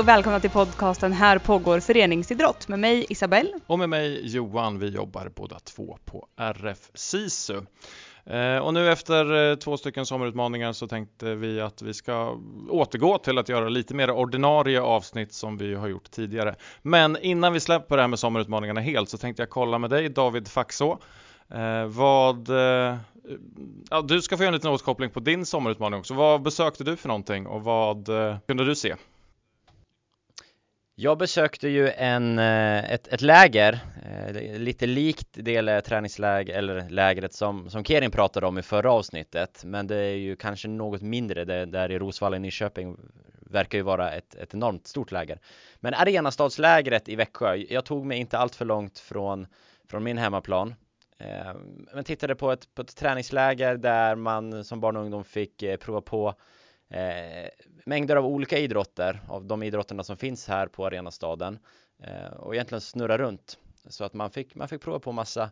och välkomna till podcasten Här pågår föreningsidrott med mig Isabelle. Och med mig Johan. Vi jobbar båda två på RF SISU. Eh, och nu efter eh, två stycken sommarutmaningar så tänkte vi att vi ska återgå till att göra lite mer ordinarie avsnitt som vi har gjort tidigare. Men innan vi släpper det här med sommarutmaningarna helt så tänkte jag kolla med dig David Faxå. Eh, vad, ja, du ska få göra en liten återkoppling på din sommarutmaning också. Vad besökte du för någonting och vad kunde du se? Jag besökte ju en, eh, ett, ett läger, eh, lite likt det träningsläger eller lägret som, som Kerin pratade om i förra avsnittet men det är ju kanske något mindre, det där i Rosvalla i Nyköping verkar ju vara ett, ett enormt stort läger. Men Arenastadslägret i Växjö, jag tog mig inte allt för långt från, från min hemmaplan eh, men tittade på ett, på ett träningsläger där man som barn och ungdom fick prova på Eh, mängder av olika idrotter av de idrotterna som finns här på Arenastaden eh, och egentligen snurra runt så att man fick, man fick prova på massa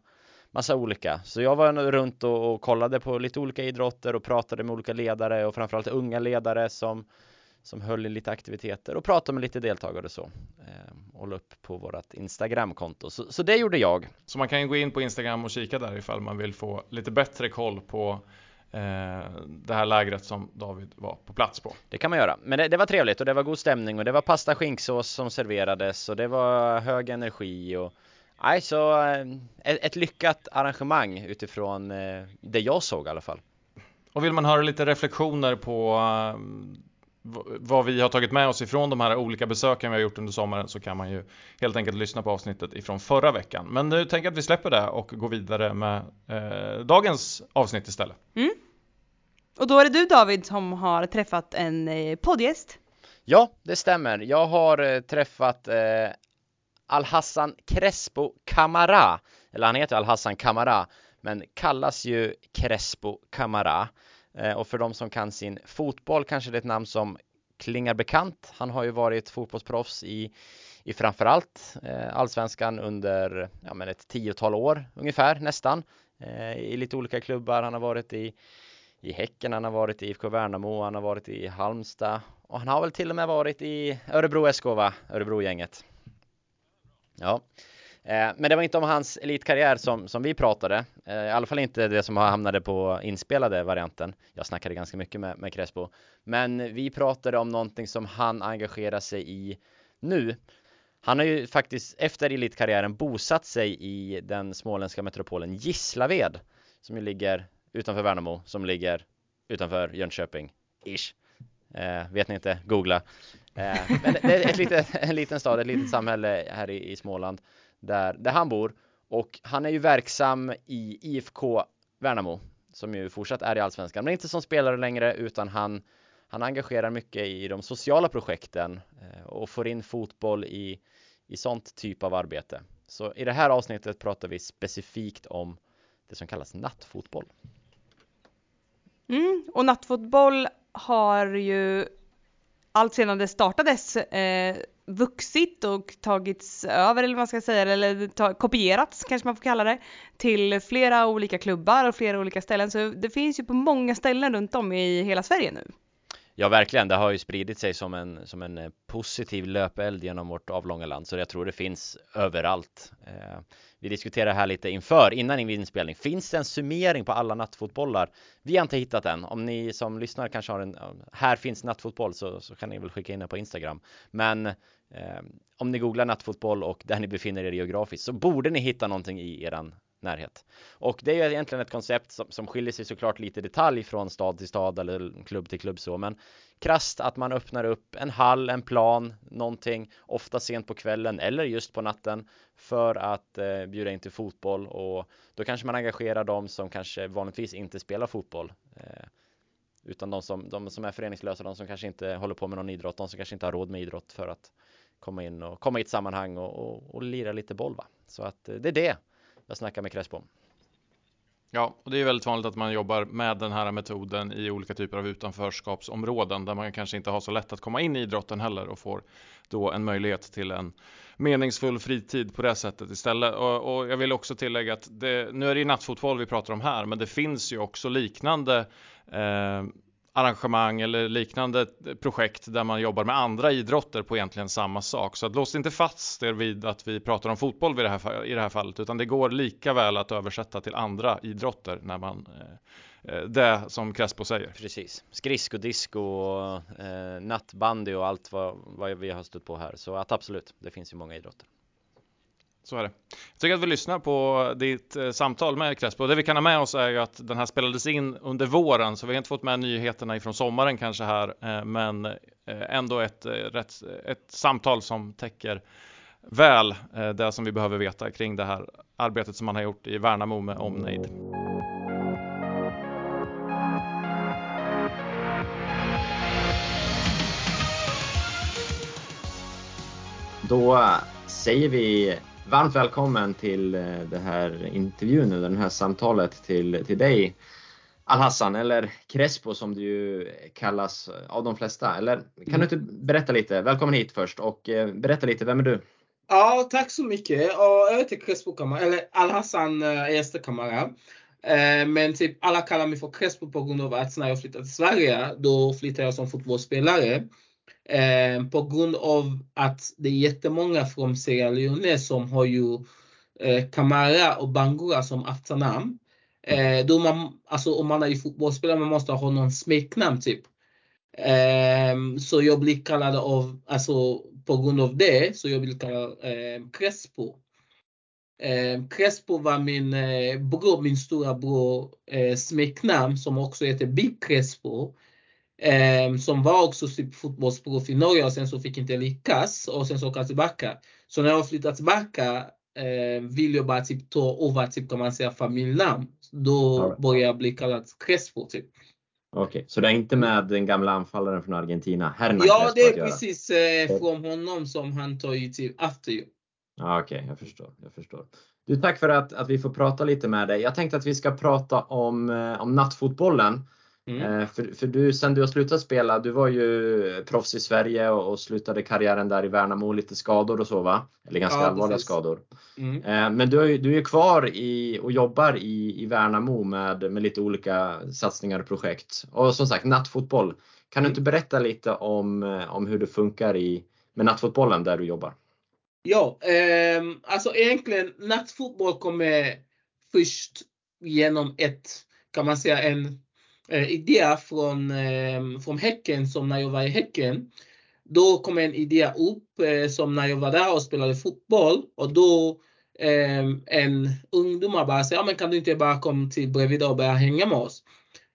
massa olika. Så jag var runt och, och, kollade på lite olika idrotter och pratade med olika ledare och framförallt unga ledare som som höll i lite aktiviteter och pratade med lite deltagare så eh, och la upp på vårt Instagramkonto. Så, så det gjorde jag. Så man kan ju gå in på Instagram och kika där ifall man vill få lite bättre koll på det här lägret som David var på plats på. Det kan man göra, men det, det, var trevligt och det var god stämning och det var pasta skinksås som serverades och det var hög energi och Nej, så eh, ett, ett lyckat arrangemang utifrån eh, det jag såg i alla fall. Och vill man höra lite reflektioner på vad vi har tagit med oss ifrån de här olika besöken vi har gjort under sommaren så kan man ju helt enkelt lyssna på avsnittet ifrån förra veckan. Men nu tänker jag att vi släpper det och går vidare med eh, dagens avsnitt istället. Mm. Och då är det du David som har träffat en eh, poddgäst. Ja, det stämmer. Jag har eh, träffat eh, Al-Hassan Crespo Camara. Eller han heter Al-Hassan Camara, men kallas ju Crespo Camara. Eh, och för de som kan sin fotboll kanske det är ett namn som klingar bekant. Han har ju varit fotbollsproffs i, i framförallt eh, allsvenskan under ja, men ett tiotal år ungefär nästan eh, i lite olika klubbar. Han har varit i i Häcken, han har varit i IFK Värnamo, han har varit i Halmstad och han har väl till och med varit i Örebro SK va? Örebrogänget. Ja, Eh, Eh, men det var inte om hans elitkarriär som, som vi pratade, eh, i alla fall inte det som hamnade på inspelade varianten. Jag snackade ganska mycket med, med Crespo, men vi pratade om någonting som han engagerar sig i nu. Han har ju faktiskt efter elitkarriären bosatt sig i den småländska metropolen Gislaved som ju ligger utanför Värnamo, som ligger utanför Jönköping, ish. Eh, vet ni inte, googla. Eh, men det är ett litet, en liten stad, ett litet samhälle här i, i Småland där, där han bor och han är ju verksam i IFK Värnamo som ju fortsatt är i Allsvenskan, men inte som spelare längre utan han han engagerar mycket i de sociala projekten eh, och får in fotboll i, i sånt typ av arbete. Så i det här avsnittet pratar vi specifikt om det som kallas nattfotboll. Mm, och nattfotboll har ju allt sedan det startades eh, vuxit och tagits över eller vad man ska säga eller ta, kopierats kanske man får kalla det till flera olika klubbar och flera olika ställen så det finns ju på många ställen runt om i hela Sverige nu. Ja verkligen, det har ju spridit sig som en, som en eh, positiv löpeld genom vårt avlånga land så jag tror det finns överallt. Eh, vi diskuterar här lite inför, innan inspelning. Finns det en summering på alla nattfotbollar? Vi har inte hittat den. Om ni som lyssnar kanske har en, här finns nattfotboll så, så kan ni väl skicka in den på Instagram. Men eh, om ni googlar nattfotboll och där ni befinner er geografiskt så borde ni hitta någonting i eran närhet. Och det är ju egentligen ett koncept som, som skiljer sig såklart lite i detalj från stad till stad eller klubb till klubb så, men krast att man öppnar upp en hall, en plan, någonting, ofta sent på kvällen eller just på natten för att eh, bjuda in till fotboll och då kanske man engagerar dem som kanske vanligtvis inte spelar fotboll. Eh, utan de som, de som är föreningslösa, de som kanske inte håller på med någon idrott, de som kanske inte har råd med idrott för att komma in och komma i ett sammanhang och, och, och lira lite boll va. Så att eh, det är det jag snackar med Crespo. Ja, och det är väldigt vanligt att man jobbar med den här metoden i olika typer av utanförskapsområden där man kanske inte har så lätt att komma in i idrotten heller och får då en möjlighet till en meningsfull fritid på det sättet istället. Och, och jag vill också tillägga att det, nu är det ju nattfotboll vi pratar om här, men det finns ju också liknande eh, arrangemang eller liknande projekt där man jobbar med andra idrotter på egentligen samma sak. Så att lås inte fast er vid att vi pratar om fotboll vid det här, i det här fallet, utan det går lika väl att översätta till andra idrotter när man eh, eh det som Crespo säger. Precis. Skridskodisco, eh, nattbandy och allt vad, vad vi har stött på här. Så att absolut, det finns ju många idrotter. Så är det. Jag tycker att vi lyssnar på ditt eh, samtal med Crespo. Det vi kan ha med oss är ju att den här spelades in under våren, så vi har inte fått med nyheterna ifrån sommaren kanske här, eh, men eh, ändå ett, rätt, ett samtal som täcker väl det som vi behöver veta kring det här arbetet som man har gjort i Värnamo med omnejd. Då säger vi Varmt välkommen till eh, den här intervjun, eller det här samtalet till, till dig Al-Hassan, eller Crespo som du ju kallas av de flesta. Eller kan du mm. inte berätta lite? Välkommen hit först och eh, berätta lite, vem är du? Ja, tack så mycket. jag heter Crespo Kamara, eller Al-Hassan Ester eh, Kamara. Men typ alla kallar mig för Crespo på grund av att när jag flyttade till Sverige, då flyttade jag som fotbollsspelare. Eh, på grund av att det är jättemånga från Sierra Leone som har ju eh, Kamara och Bangura som efternamn. Eh, då man, alltså om man är fotbollsspelare man måste ha någon smeknamn typ. Eh, så jag blir kallad av, alltså på grund av det, så jag blir kallad eh, Crespo. Eh, Crespo var min eh, bror, min stora bror eh, smeknamn som också heter Big Crespo. Eh, som var också typ fotbollsproff i Norge och sen så fick inte lyckas och sen så åka tillbaka. Så när jag flyttade tillbaka eh, vill jag bara typ ta över typ kan man säga familjnamn. Då right. började jag bli kallad Crespo typ. Okej, okay. så det är inte med den gamla anfallaren från Argentina, Hernan Ja, det är precis eh, från honom som han tar ju till after you. Ja, Okej, okay, jag förstår. Jag förstår. Du, tack för att, att vi får prata lite med dig. Jag tänkte att vi ska prata om, eh, om nattfotbollen. Mm. Eh, för, för du, sen du har slutat spela, du var ju proffs i Sverige och, och slutade karriären där i Värnamo, lite skador och så va? Eller ganska ja, allvarliga precis. skador. Mm. Eh, men du är, du är kvar i, och jobbar i, i Värnamo med, med lite olika satsningar och projekt. Och som sagt, nattfotboll. Kan du mm. inte berätta lite om, eh, om hur det funkar i, med nattfotbollen där du jobbar? Ja, eh, alltså egentligen nattfotboll kommer först genom ett, kan man säga en Eh, idé från, eh, från Häcken som när jag var i Häcken. Då kom en idé upp eh, som när jag var där och spelade fotboll och då eh, en ungdomar bara sa, ja men kan du inte bara komma till Bredvid och börja hänga med oss?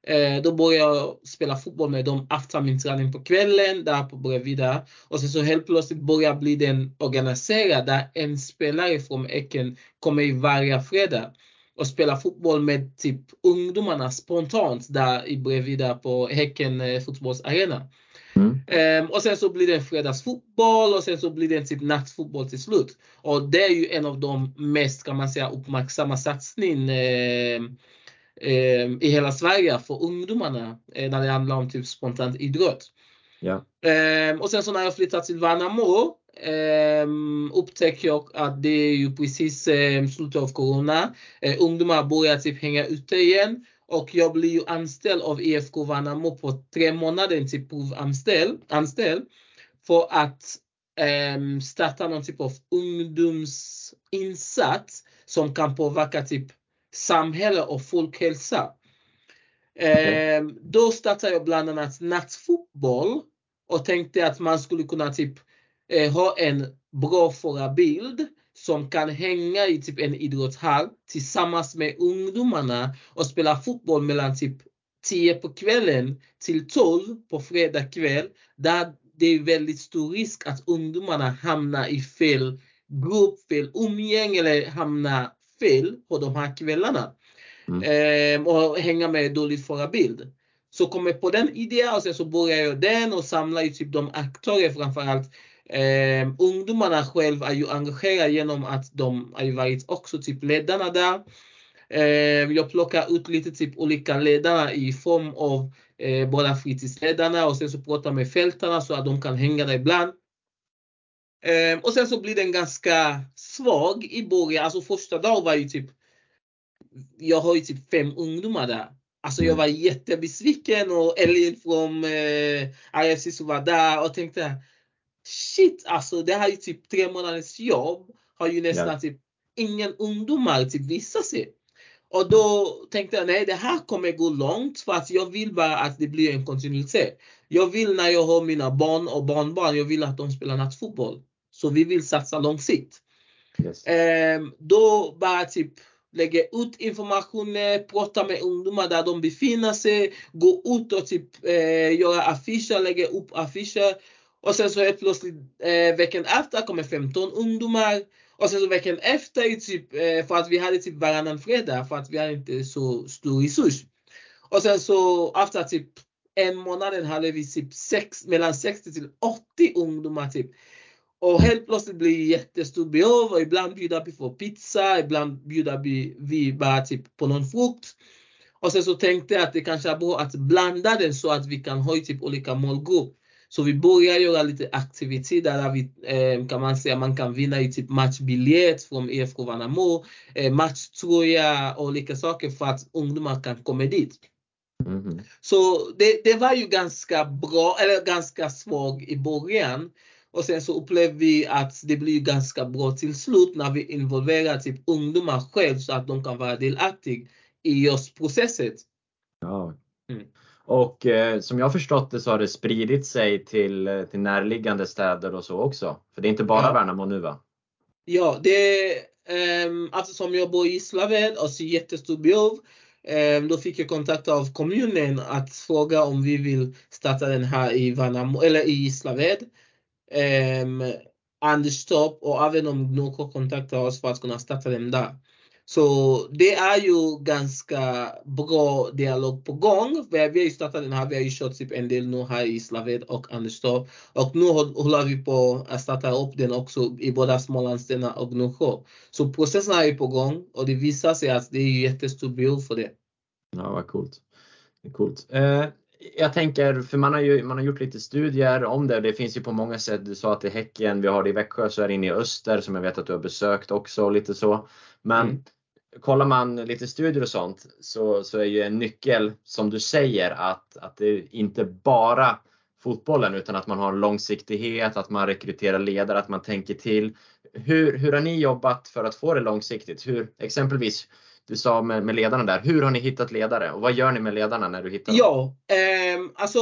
Eh, då började jag spela fotboll med dem efter min träning på kvällen där på Bredvida. Och sen så helt plötsligt började bli den organiserad där en spelare från Häcken kommer varje fredag och spela fotboll med typ ungdomarna spontant där i bredvid där på Häcken eh, fotbollsarena. Mm. Um, och sen så blir det fredagsfotboll och sen så blir det typ nattfotboll till slut. Och det är ju en av de mest kan man säga uppmärksamma satsning eh, eh, i hela Sverige för ungdomarna eh, när det handlar om typ spontant idrott. Ja. Um, och sen så när jag flyttade till Värnamo eh, upptäcker jag att det är ju precis eh, slutet av Corona. Eh, ungdomar börjar typ hänga ute igen och jag blir ju anställd av IFK Värnamo på tre månader, typ provanställd anställd, för att eh, starta någon typ av ungdomsinsats som kan påverka typ samhälle och folkhälsa. Eh, då startade jag bland annat nattfotboll och tänkte att man skulle kunna typ eh, ha en bra förebild som kan hänga i typ en idrottshall tillsammans med ungdomarna och spela fotboll mellan typ 10 på kvällen till 12 på fredag kväll. Där det är väldigt stor risk att ungdomarna hamnar i fel grupp, fel umgänge eller hamnar fel på de här kvällarna. Mm. Eh, och hänga med dålig förebild. Så kommer på den idén och sen så börjar jag den och samlar ju typ de aktörer framförallt Eh, ungdomarna själva är ju engagerade genom att de har ju varit också typ ledarna där. Eh, jag plockar ut lite typ olika ledare i form av eh, båda fritidsledarna och sen så pratar med fältarna så att de kan hänga där ibland. Eh, och sen så blir den ganska svag i början, alltså första dagen var ju typ jag har ju typ fem ungdomar där. Alltså jag var jättebesviken och Elin från eh, RFC som var där och tänkte shit alltså det här är typ tre månaders jobb har ju nästan Ja. typ ingen ungdomar typ visat sig. Och då tänkte jag nej det här kommer gå långt för att jag vill bara att det blir en kontinuitet. Jag vill när jag har mina barn och barnbarn, jag vill att de spelar nattfotboll. Så vi vill satsa långsiktigt. Yes. Ehm, då bara typ lägga ut information, prata med ungdomar där de befinner sig, gå ut och typ eh, göra affischer, lägga upp affischer. Och sen så helt plötsligt eh, veckan efter kommer 15 ungdomar. Och sen så veckan efter, typ, eh, för att vi hade typ varannan fredag för att vi hade inte så stor resurs. Och sen så efter typ en månad hade vi typ sex, mellan 60 till 80 ungdomar typ. Och helt plötsligt blir det jättestort behov och ibland bjuder vi på pizza, ibland bjuder vi, vi bara typ på någon frukt. Och sen så tänkte jag att det kanske är bra att blanda den så att vi kan ha typ olika målgrupp. Så vi börjar göra lite aktiviteter där vi eh, kan man säga man kan vinna i typ matchbiljett från IFK Värnamo, eh, matchtröja och olika saker för att ungdomar kan komma dit. Mhm. Så det, det var ju ganska bra, eller ganska svag i början. Och sen så upplevde vi att det blir ganska bra till slut när vi involverar typ ungdomar själv så att de kan vara delaktiga i just processen. Ja. Mm. Och eh, som jag förstått det så har det spridit sig till, eh, till närliggande städer och så också. För det är inte bara Ja. Värnamo nu va? Ja, det um, alltså som jag bor i Gislaved och ser jättestort behov. ehm, då fick jag kontakt av kommunen att fråga om vi vill starta den här i Värnamo, eller i Gislaved. Um, Anderstorp och även om Gnosjö kontaktar oss för att kunna starta den där. Så det är ju ganska bra dialog på gång. Vi har ju startat den här, vi har ju kört typ en del nu här i Gislaved och Anderstorp. Och nu håller vi på att starta upp den också i båda Smålandsstenar och Gnosjö. Så processen är ju på gång och det visar sig att det är jättestort behov för det. Ja, vad coolt. Det är coolt. Eh, jag tänker, för man har ju man har gjort lite studier om det. Det finns ju på många sätt. Du sa att det är Häcken, vi har det i Växjö, så är det inne i Öster som jag vet att du har besökt också och lite så. Men Mm. kollar man lite studier och sånt så, så är ju en nyckel som du säger att, att det är inte bara fotbollen utan att man har en långsiktighet, att man rekryterar ledare, att man tänker till. Hur, hur har ni jobbat för att få det långsiktigt? Hur, exempelvis, du sa med, med ledarna där, hur har ni hittat ledare och vad gör ni med ledarna när du hittar dem? Ja, ehm, alltså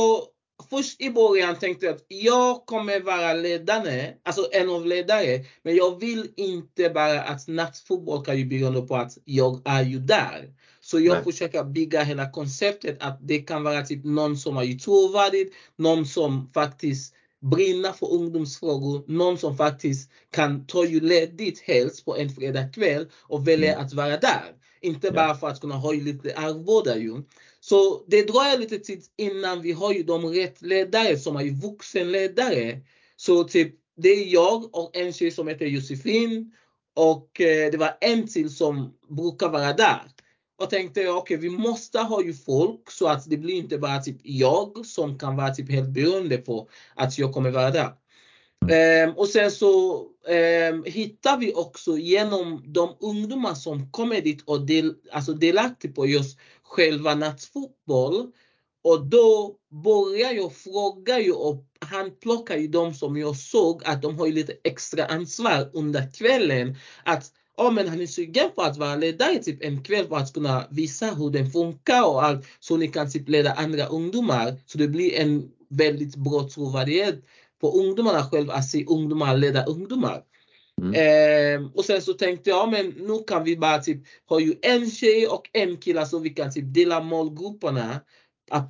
först i början tänkte jag att jag kommer vara ledare, alltså en av ledare, men jag vill inte bara att nattfotboll kan ju bygga på att jag är ju där. Så jag Nej. försöker bygga hela konceptet att det kan vara typ någon som är ju trovärdig, någon som faktiskt brinner för ungdomsfrågor, någon som faktiskt kan ta ju ledigt helst på en fredagkväll och välja att vara där. Inte bara för att kunna ha lite arvoda ju. Så det dröjer lite tid innan vi har ju de rätt ledare som är vuxenledare. Så typ det är jag och en tjej som heter Josefin och eh, det var en till som brukar vara där. Och tänkte okej vi måste ha ju folk så att det blir inte bara typ jag som kan vara typ helt beroende på att jag kommer vara där. Ehm, och sen så eh, hittar vi också genom de ungdomar som kommer dit och del, alltså delaktiga på just själva nattfotboll. Och då börjar jag fråga ju och han plockar ju de som jag såg att de har ju lite extra ansvar under kvällen. Att ja men han är sugen på att vara ledare typ en kväll för att kunna visa hur den funkar och allt. Så ni kan typ leda andra ungdomar. Så det blir en väldigt bra trovärdighet på ungdomarna själva att se ungdomar leda ungdomar. Mm. Ehm, och sen så tänkte jag, men nu kan vi bara typ ha ju en tjej och en kille så vi kan typ dela målgrupperna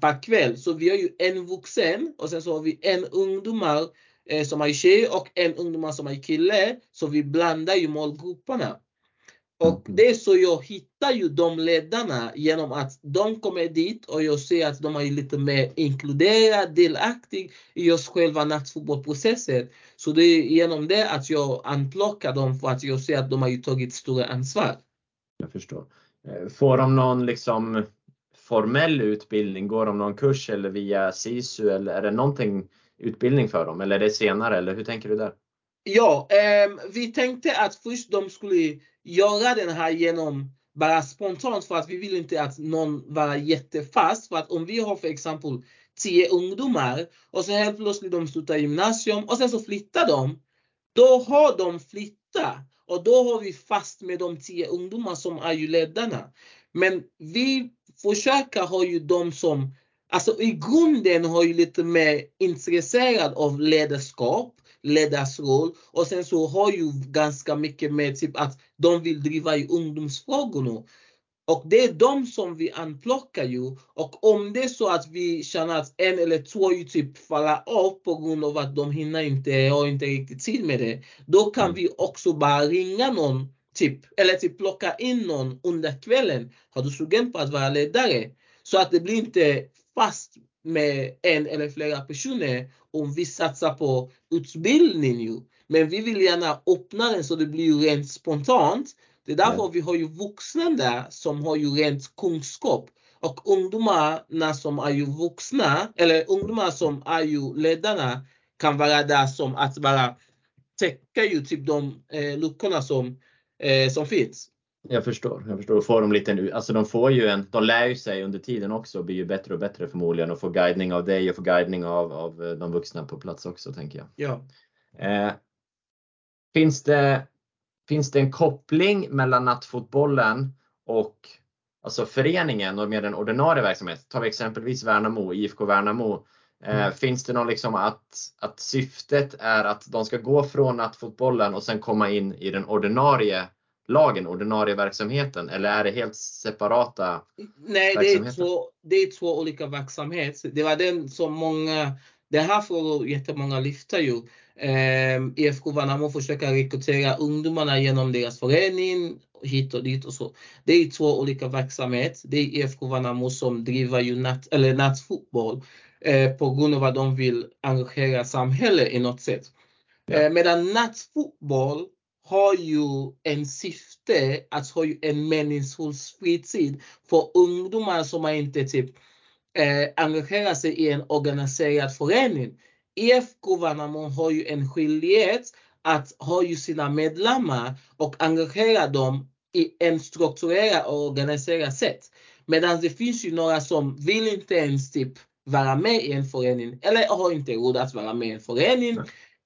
per kväll. Så vi har ju en vuxen och sen så har vi en ungdomar eh, som är tjej och en ungdomar som är kille. Så vi blandar ju målgrupperna. Och det är så jag hittar ju de ledarna genom att de kommer dit och jag ser att de är lite mer inkluderade, delaktiga i just själva nattfotbollsprocessen. Så det är genom det att jag anplockar dem för att jag ser att de har ju tagit större ansvar. Jag förstår. Eh, Får de någon liksom formell utbildning? Går de någon kurs eller via SISU eller är det någonting utbildning för dem eller är det senare eller hur tänker du där? Ja, ehm, vi tänkte att först de skulle göra den här genom bara spontant för att vi vill inte att någon vara jättefast. För att om vi har för exempel 10 ungdomar och så helt plötsligt de slutar gymnasium och sen så flyttar de. Då har de flyttat och då har vi fast med de 10 ungdomar som är ju ledarna. Men vi försöker ha ju de som, alltså i grunden har ju lite mer intresserad av ledarskap, ledarsroll och sen så har ju ganska mycket med typ att de vill driva i ungdomsfrågorna. Och det är de som vi anplockar ju. Och om det är så att vi känner att en eller två ju typ faller av på grund av att de hinner inte, har inte riktigt tid med det. Då kan Mm. vi också bara ringa någon, typ, eller typ plocka in någon under kvällen. Har du sugen på att vara ledare? Så att det blir inte fast med en eller flera personer om vi satsar på utbildning ju. Men vi vill gärna öppna den så det blir rent spontant. Det är därför vi har ju vuxna där som har ju rent kunskap. Och ungdomarna som är ju vuxna, eller ungdomar som är ju ledarna kan vara där som att bara täcka ju typ de eh, luckorna som, eh, som finns. Jag förstår. Jag förstår. Får de, lite, alltså de får ju en, de lär ju sig under tiden också och blir ju bättre och bättre förmodligen och får guidning av dig och får guidning av, av eh, de vuxna på plats också tänker jag. Ja. Eh, finns, det, finns det en koppling mellan nattfotbollen och alltså föreningen och med den ordinarie verksamheten? Tar vi exempelvis Värnamo, IFK Värnamo. Eh, Mm. Finns det någon liksom att, att syftet är att de ska gå från nattfotbollen och sen komma in i den ordinarie lagen, ordinarie verksamheten? Eller är det helt separata? Nej, det är, två, det är två olika verksamheter. Det var den som många, det här får jättemånga lyfta ju. Ehm, IFK Värnamo försöker rekrytera ungdomarna genom deras förening hit och dit och så. Det är två olika verksamheter. Det är IFK Värnamo som driver ju natt, eller nattfotboll eh, på grund av att de vill engagera samhället i något sätt. Ja. Eh, medan nattfotboll har ju en syfte att ha en meningsfull fritid för ungdomar som har inte typ eh, engagerar sig i en organiserad förening. IFK Värnamo har ju en skyldighet att ha ju sina medlemmar och engagera dem i en strukturerad och organiserad sätt. Medan det finns ju några som vill inte ens typ vara med i en förening eller har inte råd att vara med i en förening.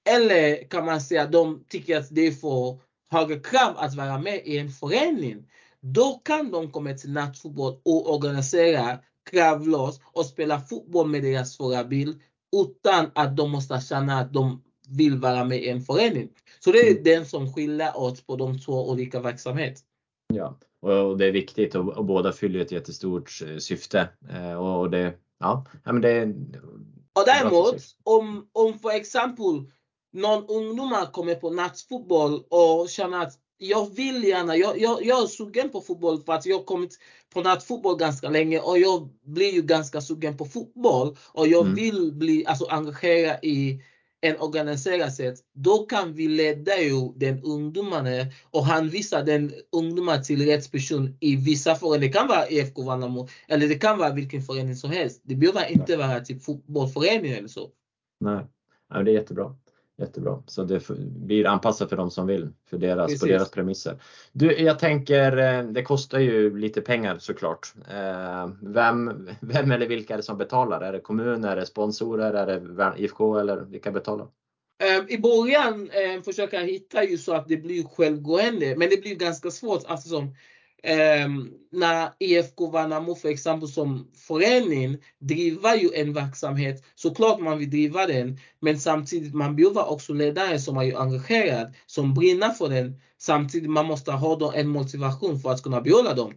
Eller kan man säga att de tycker att det är för höga krav att vara med i en förening. Då kan de komma till nattfotboll och organisera kravlöst och spela fotboll med deras förebild utan att de måste känna att de vill vara med i en förening. Så det är Mm. den som skiljer oss på de två olika verksamheter. Ja, och det är viktigt och, och båda fyller ett jättestort eh, syfte. Eh, och, det, ja, men det, Och däremot, om, om för exempel någon ungdomar kommer på nattfotboll och känner att jag vill gärna, jag, jag, jag är sugen på fotboll för att jag har kommit på nattfotboll ganska länge och jag blir ju ganska sugen på fotboll och jag Mm. vill bli alltså, engagerad i en organiserad sätt. Då kan vi leda ju den ungdomen och hänvisa den ungdomen till rätt person i vissa föreningar. Det kan vara IFK Värnamo eller det kan vara vilken förening som helst. Det behöver inte vara typ fotbollsförening eller så. nej, ja, det är jättebra. Jättebra, så det blir anpassat för de som vill, för deras, på deras premisser. Du, jag tänker, eh, det kostar ju lite pengar såklart. Eh, Vem, vem eller vilka är det som betalar? Är det kommuner, är det sponsorer, är det IFK eller vilka betalar? Eh, I början eh, försöka hitta ju så att det blir självgående, men det blir ganska svårt eftersom eh, när IFK Värnamo för exempel som förening driver ju en verksamhet, såklart man vill driva den, men samtidigt man behöver också ledare som är ju engagerad, som brinner för den. Samtidigt man måste ha då en motivation för att kunna behålla dem.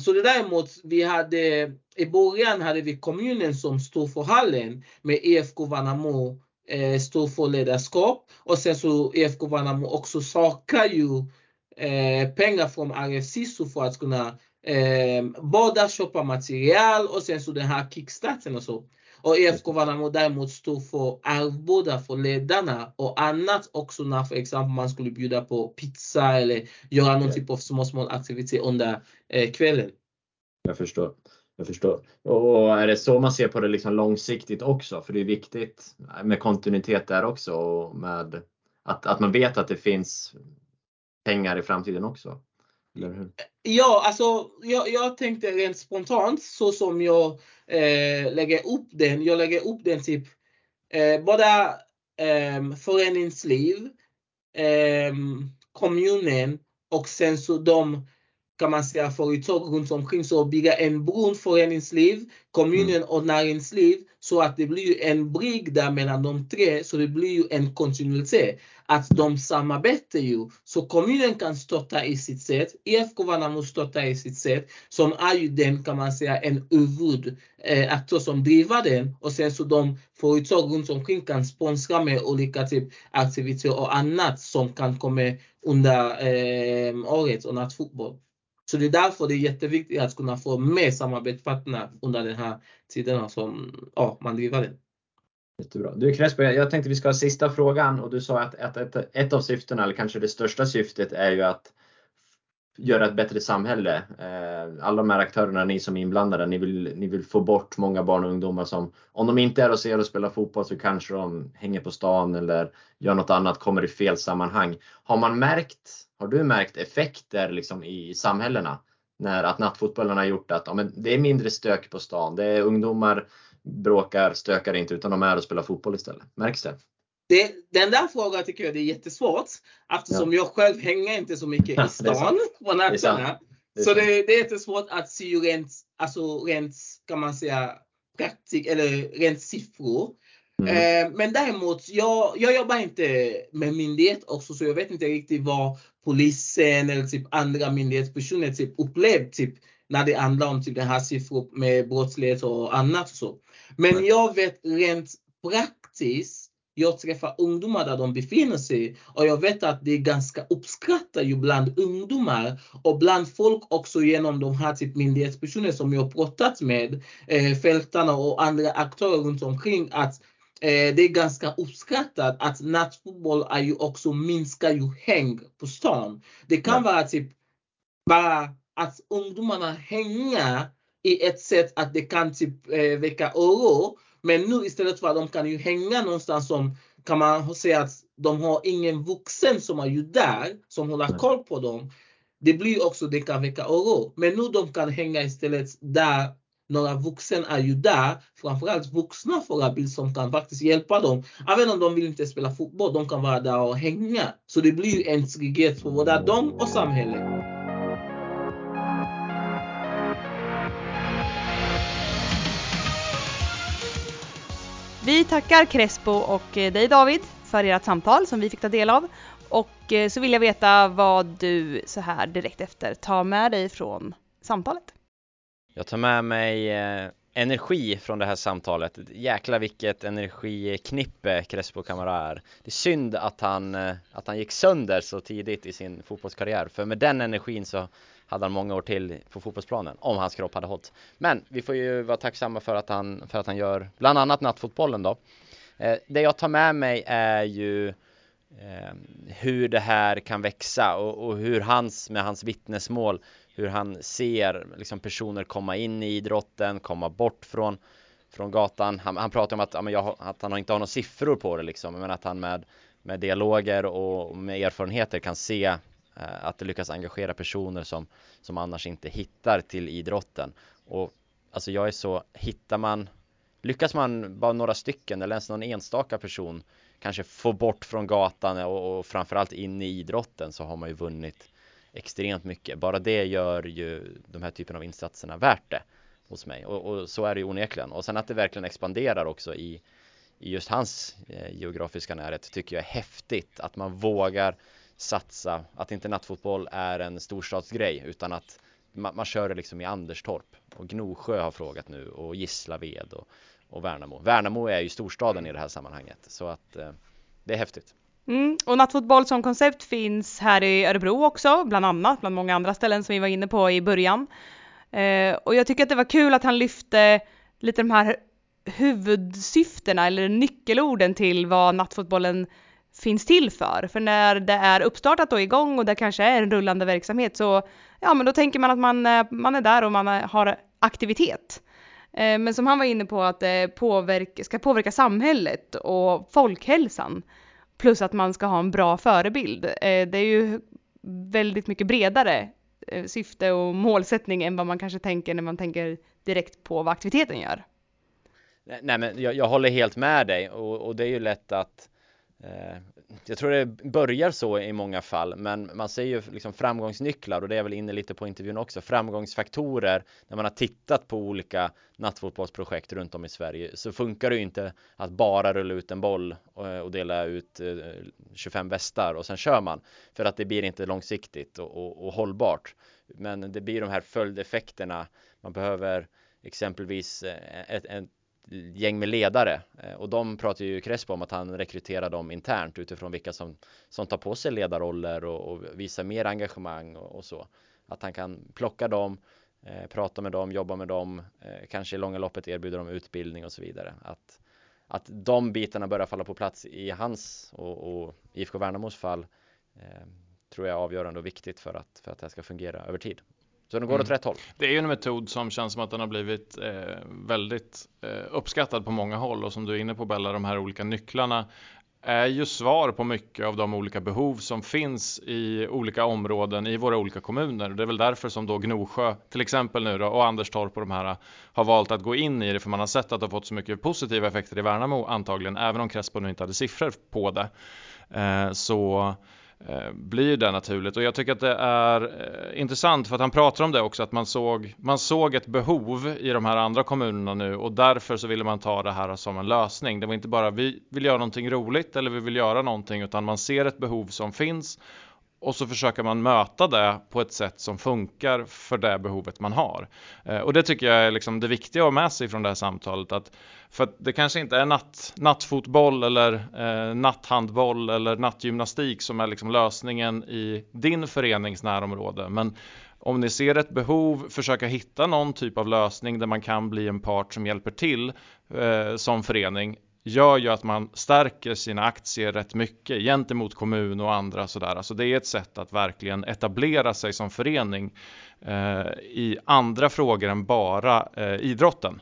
Så det däremot, vi hade, i början hade vi kommunen som stod för hallen med IFK Värnamo eh, står för ledarskap och sen så IFK Värnamo också saknar ju eh, pengar från RF SISU för att kunna eh, båda köpa material och sen så den här kickstarten och så. Och IFK Värnamo däremot står för arvoda för ledarna och annat också när för exempel man skulle bjuda på pizza eller göra någon typ av små, små aktivitet under eh, kvällen. Jag förstår. Jag förstår. Och är det så man ser på det liksom långsiktigt också? För det är viktigt med kontinuitet där också och med att, att man vet att det finns pengar i framtiden också. Eller hur? Ja, alltså jag, jag tänkte rent spontant så som jag eh, lägger upp den. Jag lägger upp den typ eh, både eh, föreningsliv, eh, kommunen och sen så de kan man säga företag runt omkring så bygga en bron föreningsliv, kommunen och näringsliv så att det blir en brygg där mellan de tre så det blir ju en kontinuitet. Att de samarbetar ju. Så kommunen kan stötta i sitt sätt, IFK Värnamo stöttar i sitt sätt som är ju den kan man säga en huvudaktör eh, som driver den och sen så de företag runt omkring kan sponsra med olika typ aktiviteter och annat som kan komma under eh, året och nattfotboll. Så det är därför det är jätteviktigt att kunna få med samarbetspartner under den här tiden som ja, man driver det. Jättebra. Du Crespo, jag tänkte vi ska ha sista frågan och du sa att ett, ett, ett av syftena, eller kanske det största syftet, är ju att göra ett bättre samhälle. Eh, alla de här aktörerna, ni som är inblandade, ni vill, ni vill få bort många barn och ungdomar som, om de inte är och ser och spelar fotboll så kanske de hänger på stan eller gör något annat, kommer i fel sammanhang. Har man märkt, har du märkt effekter liksom i samhällena? När att nattfotbollen har gjort att ja, men det är mindre stök på stan, det är ungdomar bråkar, stökar inte utan de är och spelar fotboll istället. Märks det? Det, den där frågan tycker jag det är jättesvårt eftersom ja. jag själv hänger inte så mycket i stan på nätterna. Så det, det är jättesvårt att se rent, alltså rent kan man säga praktik eller rent siffror. Mm. Eh, men däremot, jag, jag jobbar inte med myndighet också så jag vet inte riktigt vad polisen eller typ andra myndighetspersoner typ upplevt typ när det handlar om typ den här siffror med brottslighet och annat. Och så. Men jag vet rent praktiskt jag träffar ungdomar där de befinner sig och jag vet att det är ganska uppskattat ju bland ungdomar och bland folk också genom de här typ myndighetspersoner som jag pratat med, eh, fältarna och andra aktörer runt omkring att eh, det är ganska uppskattat att nattfotboll är ju också minskar ju häng på stan. Det kan ja. vara typ bara att ungdomarna hänger i ett sätt att det kan typ eh, väcka oro men nu istället för att de kan ju hänga någonstans som kan man säga att de har ingen vuxen som är ju där som håller koll på dem. Det blir också, det kan väcka oro. Men nu de kan hänga istället där några vuxna är ju där, framförallt vuxna förebilder som kan faktiskt hjälpa dem. Även om de vill inte spela fotboll, de kan vara där och hänga. Så det blir en trygghet för både dem och samhället. Vi tackar Crespo och eh, dig David för ert samtal som vi fick ta del av. Och eh, så vill jag veta vad du så här direkt efter tar med dig från samtalet. Jag tar med mig eh, energi från det här samtalet. Jäkla vilket energiknippe Crespo Camara är. Det är synd att han, att han gick sönder så tidigt i sin fotbollskarriär. För med den energin så hade han många år till på fotbollsplanen om hans kropp hade hållit. Men vi får ju vara tacksamma för att han, för att han gör bland annat nattfotbollen då. Eh, det jag tar med mig är ju eh, hur det här kan växa och, och, hur hans med hans vittnesmål hur han ser liksom personer komma in i idrotten, komma bort från från gatan. Han, han pratar om att, ja, jag, att han inte har några siffror på det liksom, men att han med, med dialoger och med erfarenheter kan se Eh, att det lyckas engagera personer som, som annars inte hittar till idrotten. Och alltså jag är så, hittar man, lyckas man bara några stycken eller ens någon enstaka person kanske få bort från gatan och, och framförallt in i idrotten så har man ju vunnit extremt mycket. Bara det gör ju de här typen av insatserna värt det hos mig och, och så är det ju onekligen. Och sen att det verkligen expanderar också i, i just hans eh, geografiska närhet tycker jag är häftigt att man vågar satsa, att inte nattfotboll är en storstadsgrej utan att man, man kör det liksom i Anderstorp och Gnosjö har frågat nu och Gislaved och, och Värnamo. Värnamo är ju storstaden i det här sammanhanget så att eh, det är häftigt. Mm, och nattfotboll som koncept finns här i Örebro också, bland annat, bland många andra ställen som vi var inne på i början. Eh, och jag tycker att det var kul att han lyfte lite de här huvudsyftena eller nyckelorden till vad nattfotbollen finns till för. För när det är uppstartat och igång och det kanske är en rullande verksamhet så ja, men då tänker man att man, eh, man är där och man eh, har aktivitet. Eh, men som han var inne på att det påverka, ska påverka samhället och folkhälsan. Plus att man ska ha en bra förebild. Det är ju väldigt mycket bredare syfte och målsättning än vad man kanske tänker när man tänker direkt på vad aktiviteten gör. Nej men jag, jag håller helt med dig och, och det är ju lätt att eh, Eh, jag tror det börjar så i många fall, men man ser ju liksom framgångsnycklar och det är väl inne lite på intervjun också. Framgångsfaktorer när man har tittat på olika nattfotbollsprojekt runt om i Sverige så funkar det ju inte att bara rulla ut en boll eh, och, dela ut eh, 25 västar och sen kör man för att det blir inte långsiktigt och, och, och hållbart. Men det blir de här följdeffekterna. Man behöver exempelvis ett, ett gäng med ledare eh, och de pratar ju Crespo om att han rekryterar dem internt utifrån vilka som, som tar på sig ledarroller och, och visar mer engagemang och, och, så. Att han kan plocka dem, eh, prata med dem, jobba med dem, eh, kanske i långa loppet erbjuda dem utbildning och så vidare. Att, att de bitarna börjar falla på plats i hans och, och IFK Värnamos fall eh, tror jag är avgörande och viktigt för att, för att det här ska fungera över tid. Så den går mm. åt rätt håll. Det är ju en metod som känns som att den har blivit eh, väldigt eh, uppskattad på många håll och som du är inne på Bella, de här olika nycklarna är ju svar på mycket av de olika behov som finns i olika områden i våra olika kommuner. Det är väl därför som då Gnosjö till exempel nu då, och Anderstorp och de här har valt att gå in i det för man har sett att det har fått så mycket positiva effekter i Värnamo antagligen även om Crespo nu inte hade siffror på det. Eh, så Eh, blir det naturligt och jag tycker att det är eh, intressant för att han pratar om det också att man såg, man såg ett behov i de här andra kommunerna nu och därför så ville man ta det här som en lösning. Det var inte bara vi vill göra någonting roligt eller vi vill göra någonting utan man ser ett behov som finns och så försöker man möta det på ett sätt som funkar för det behovet man har. Eh, och det tycker jag är liksom det viktiga att ha med sig från det här samtalet. Att, för att det kanske inte är natt, nattfotboll eller eh, natthandboll eller nattgymnastik som är liksom lösningen i din förenings närområde. Men om ni ser ett behov, försöka hitta någon typ av lösning där man kan bli en part som hjälper till eh, som förening gör ju att man stärker sina aktier rätt mycket gentemot kommun och andra sådär. Alltså det är ett sätt att verkligen etablera sig som förening eh, i andra frågor än bara eh, idrotten.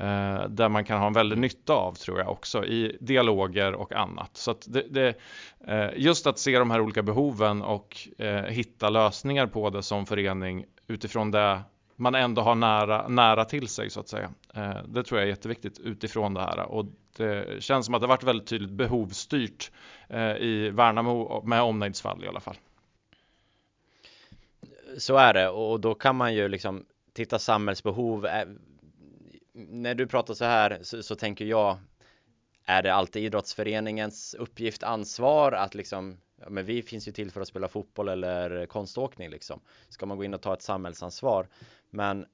Eh, där man kan ha en väldig nytta av tror jag också i dialoger och annat. Så att det, det eh, just att se de här olika behoven och eh, hitta lösningar på det som förening utifrån det man ändå har nära, nära till sig så att säga. Eh, det tror jag är jätteviktigt utifrån det här och det känns som att det varit väldigt tydligt behovsstyrt eh, i Värnamo med omnejdsfall i alla fall. Så är det och då kan man ju liksom titta samhällsbehov. När du pratar så här så, så tänker jag är det alltid idrottsföreningens uppgift, ansvar att liksom ja, men vi finns ju till för att spela fotboll eller konståkning liksom. Ska man gå in och ta ett samhällsansvar? Men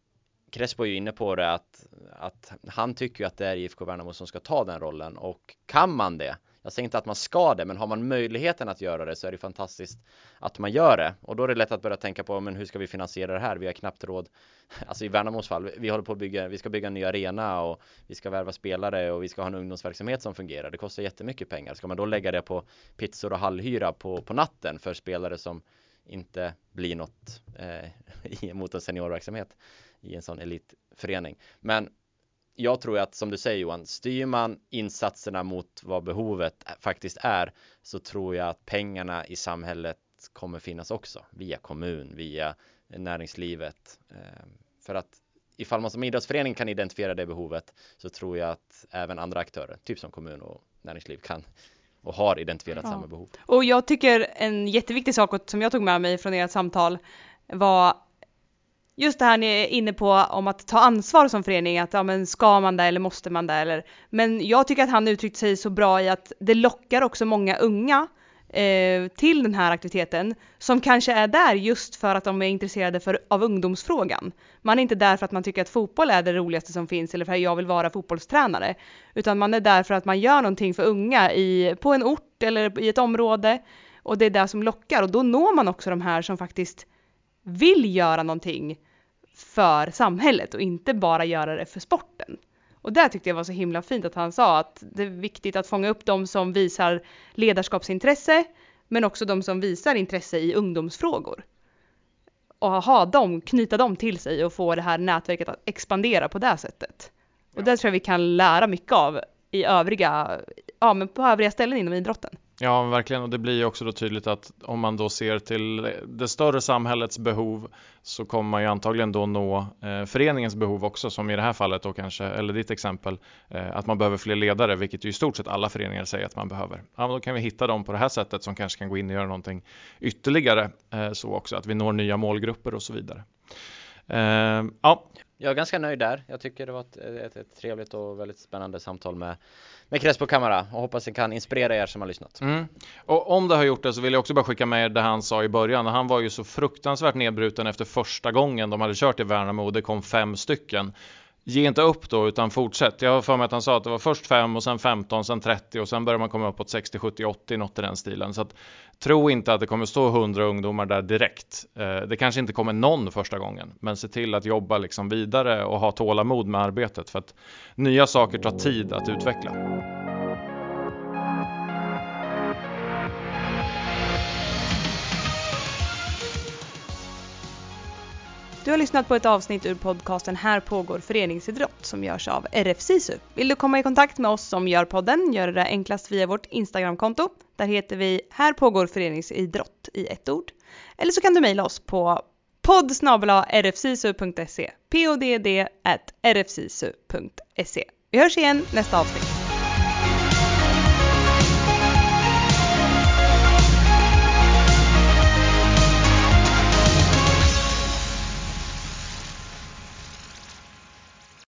Crespo är ju inne på det att, att han tycker ju att det är IFK Värnamo som ska ta den rollen och kan man det jag säger inte att man ska det, men har man möjligheten att göra det så är det fantastiskt att man gör det. Och då är det lätt att börja tänka på, men hur ska vi finansiera det här? Vi har knappt råd. Alltså i Värnamos fall, vi håller på att bygga, vi ska bygga en ny arena och vi ska värva spelare och vi ska ha en ungdomsverksamhet som fungerar. Det kostar jättemycket pengar. Ska man då lägga det på pizzor och hallhyra på, på natten för spelare som inte blir något eh, mot en seniorverksamhet i en sån elitförening. Men jag tror att som du säger Johan, styr man insatserna mot vad behovet faktiskt är så tror jag att pengarna i samhället kommer finnas också via kommun, via näringslivet. Ehm, för att ifall man som idrottsförening kan identifiera det behovet så tror jag att även andra aktörer, typ som kommun och näringsliv kan och har identifierat ja. samma behov. Och jag tycker en jätteviktig sak som jag tog med mig från ert samtal var just det här ni är inne på om att ta ansvar som förening, att ja men ska man det eller måste man det eller men jag tycker att han uttryckte sig så bra i att det lockar också många unga eh, till den här aktiviteten som kanske är där just för att de är intresserade för, av ungdomsfrågan. Man är inte där för att man tycker att fotboll är det roligaste som finns eller för att jag vill vara fotbollstränare, utan man är där för att man gör någonting för unga i, på en ort eller i ett område och det är det som lockar och då når man också de här som faktiskt vill göra någonting för samhället och inte bara göra det för sporten. Och det tyckte jag var så himla fint att han sa att det är viktigt att fånga upp de som visar ledarskapsintresse men också de som visar intresse i ungdomsfrågor. Och ha dem, knyta dem till sig och få det här nätverket att expandera på det sättet. Och det tror jag vi kan lära mycket av i övriga, ja men på övriga ställen inom idrotten. Ja, verkligen. Och det blir ju också då tydligt att om man då ser till det större samhällets behov så kommer man ju antagligen då nå eh, föreningens behov också, som i det här fallet då kanske, eller ditt exempel, eh, att man behöver fler ledare, vilket ju i stort sett alla föreningar säger att man behöver. Ja, då kan vi hitta dem på det här sättet som kanske kan gå in och göra någonting ytterligare eh, så också, att vi når nya målgrupper och så vidare. Eh, ja, jag är ganska nöjd där. Jag tycker det var ett, ett, ett trevligt och väldigt spännande samtal med, med Crespo Camara och hoppas det kan inspirera er som har lyssnat. Mm. Och om det har gjort det så vill jag också bara skicka med det han sa i början. Han var ju så fruktansvärt nedbruten efter första gången de hade kört i Värnamo och det kom fem stycken ge inte upp då utan fortsätt. Jag har för mig att han sa att det var först 5 och sen 15, sen 30 och sen börjar man komma uppåt 60, 70, 80 något i den stilen. Så att, tro inte att det kommer stå 100 ungdomar där direkt. Eh, det kanske inte kommer någon första gången, men se till att jobba liksom vidare och ha tålamod med arbetet för att nya saker tar tid att utveckla. Du har lyssnat på ett avsnitt ur podcasten Här pågår föreningsidrott som görs av RF SISU. Vill du komma i kontakt med oss som gör podden gör det enklast via vårt Instagramkonto. Där heter vi Här pågår föreningsidrott i ett ord. Eller så kan du mejla oss på podd rfsisu.se podd rfsisu.se. Vi hörs igen nästa avsnitt.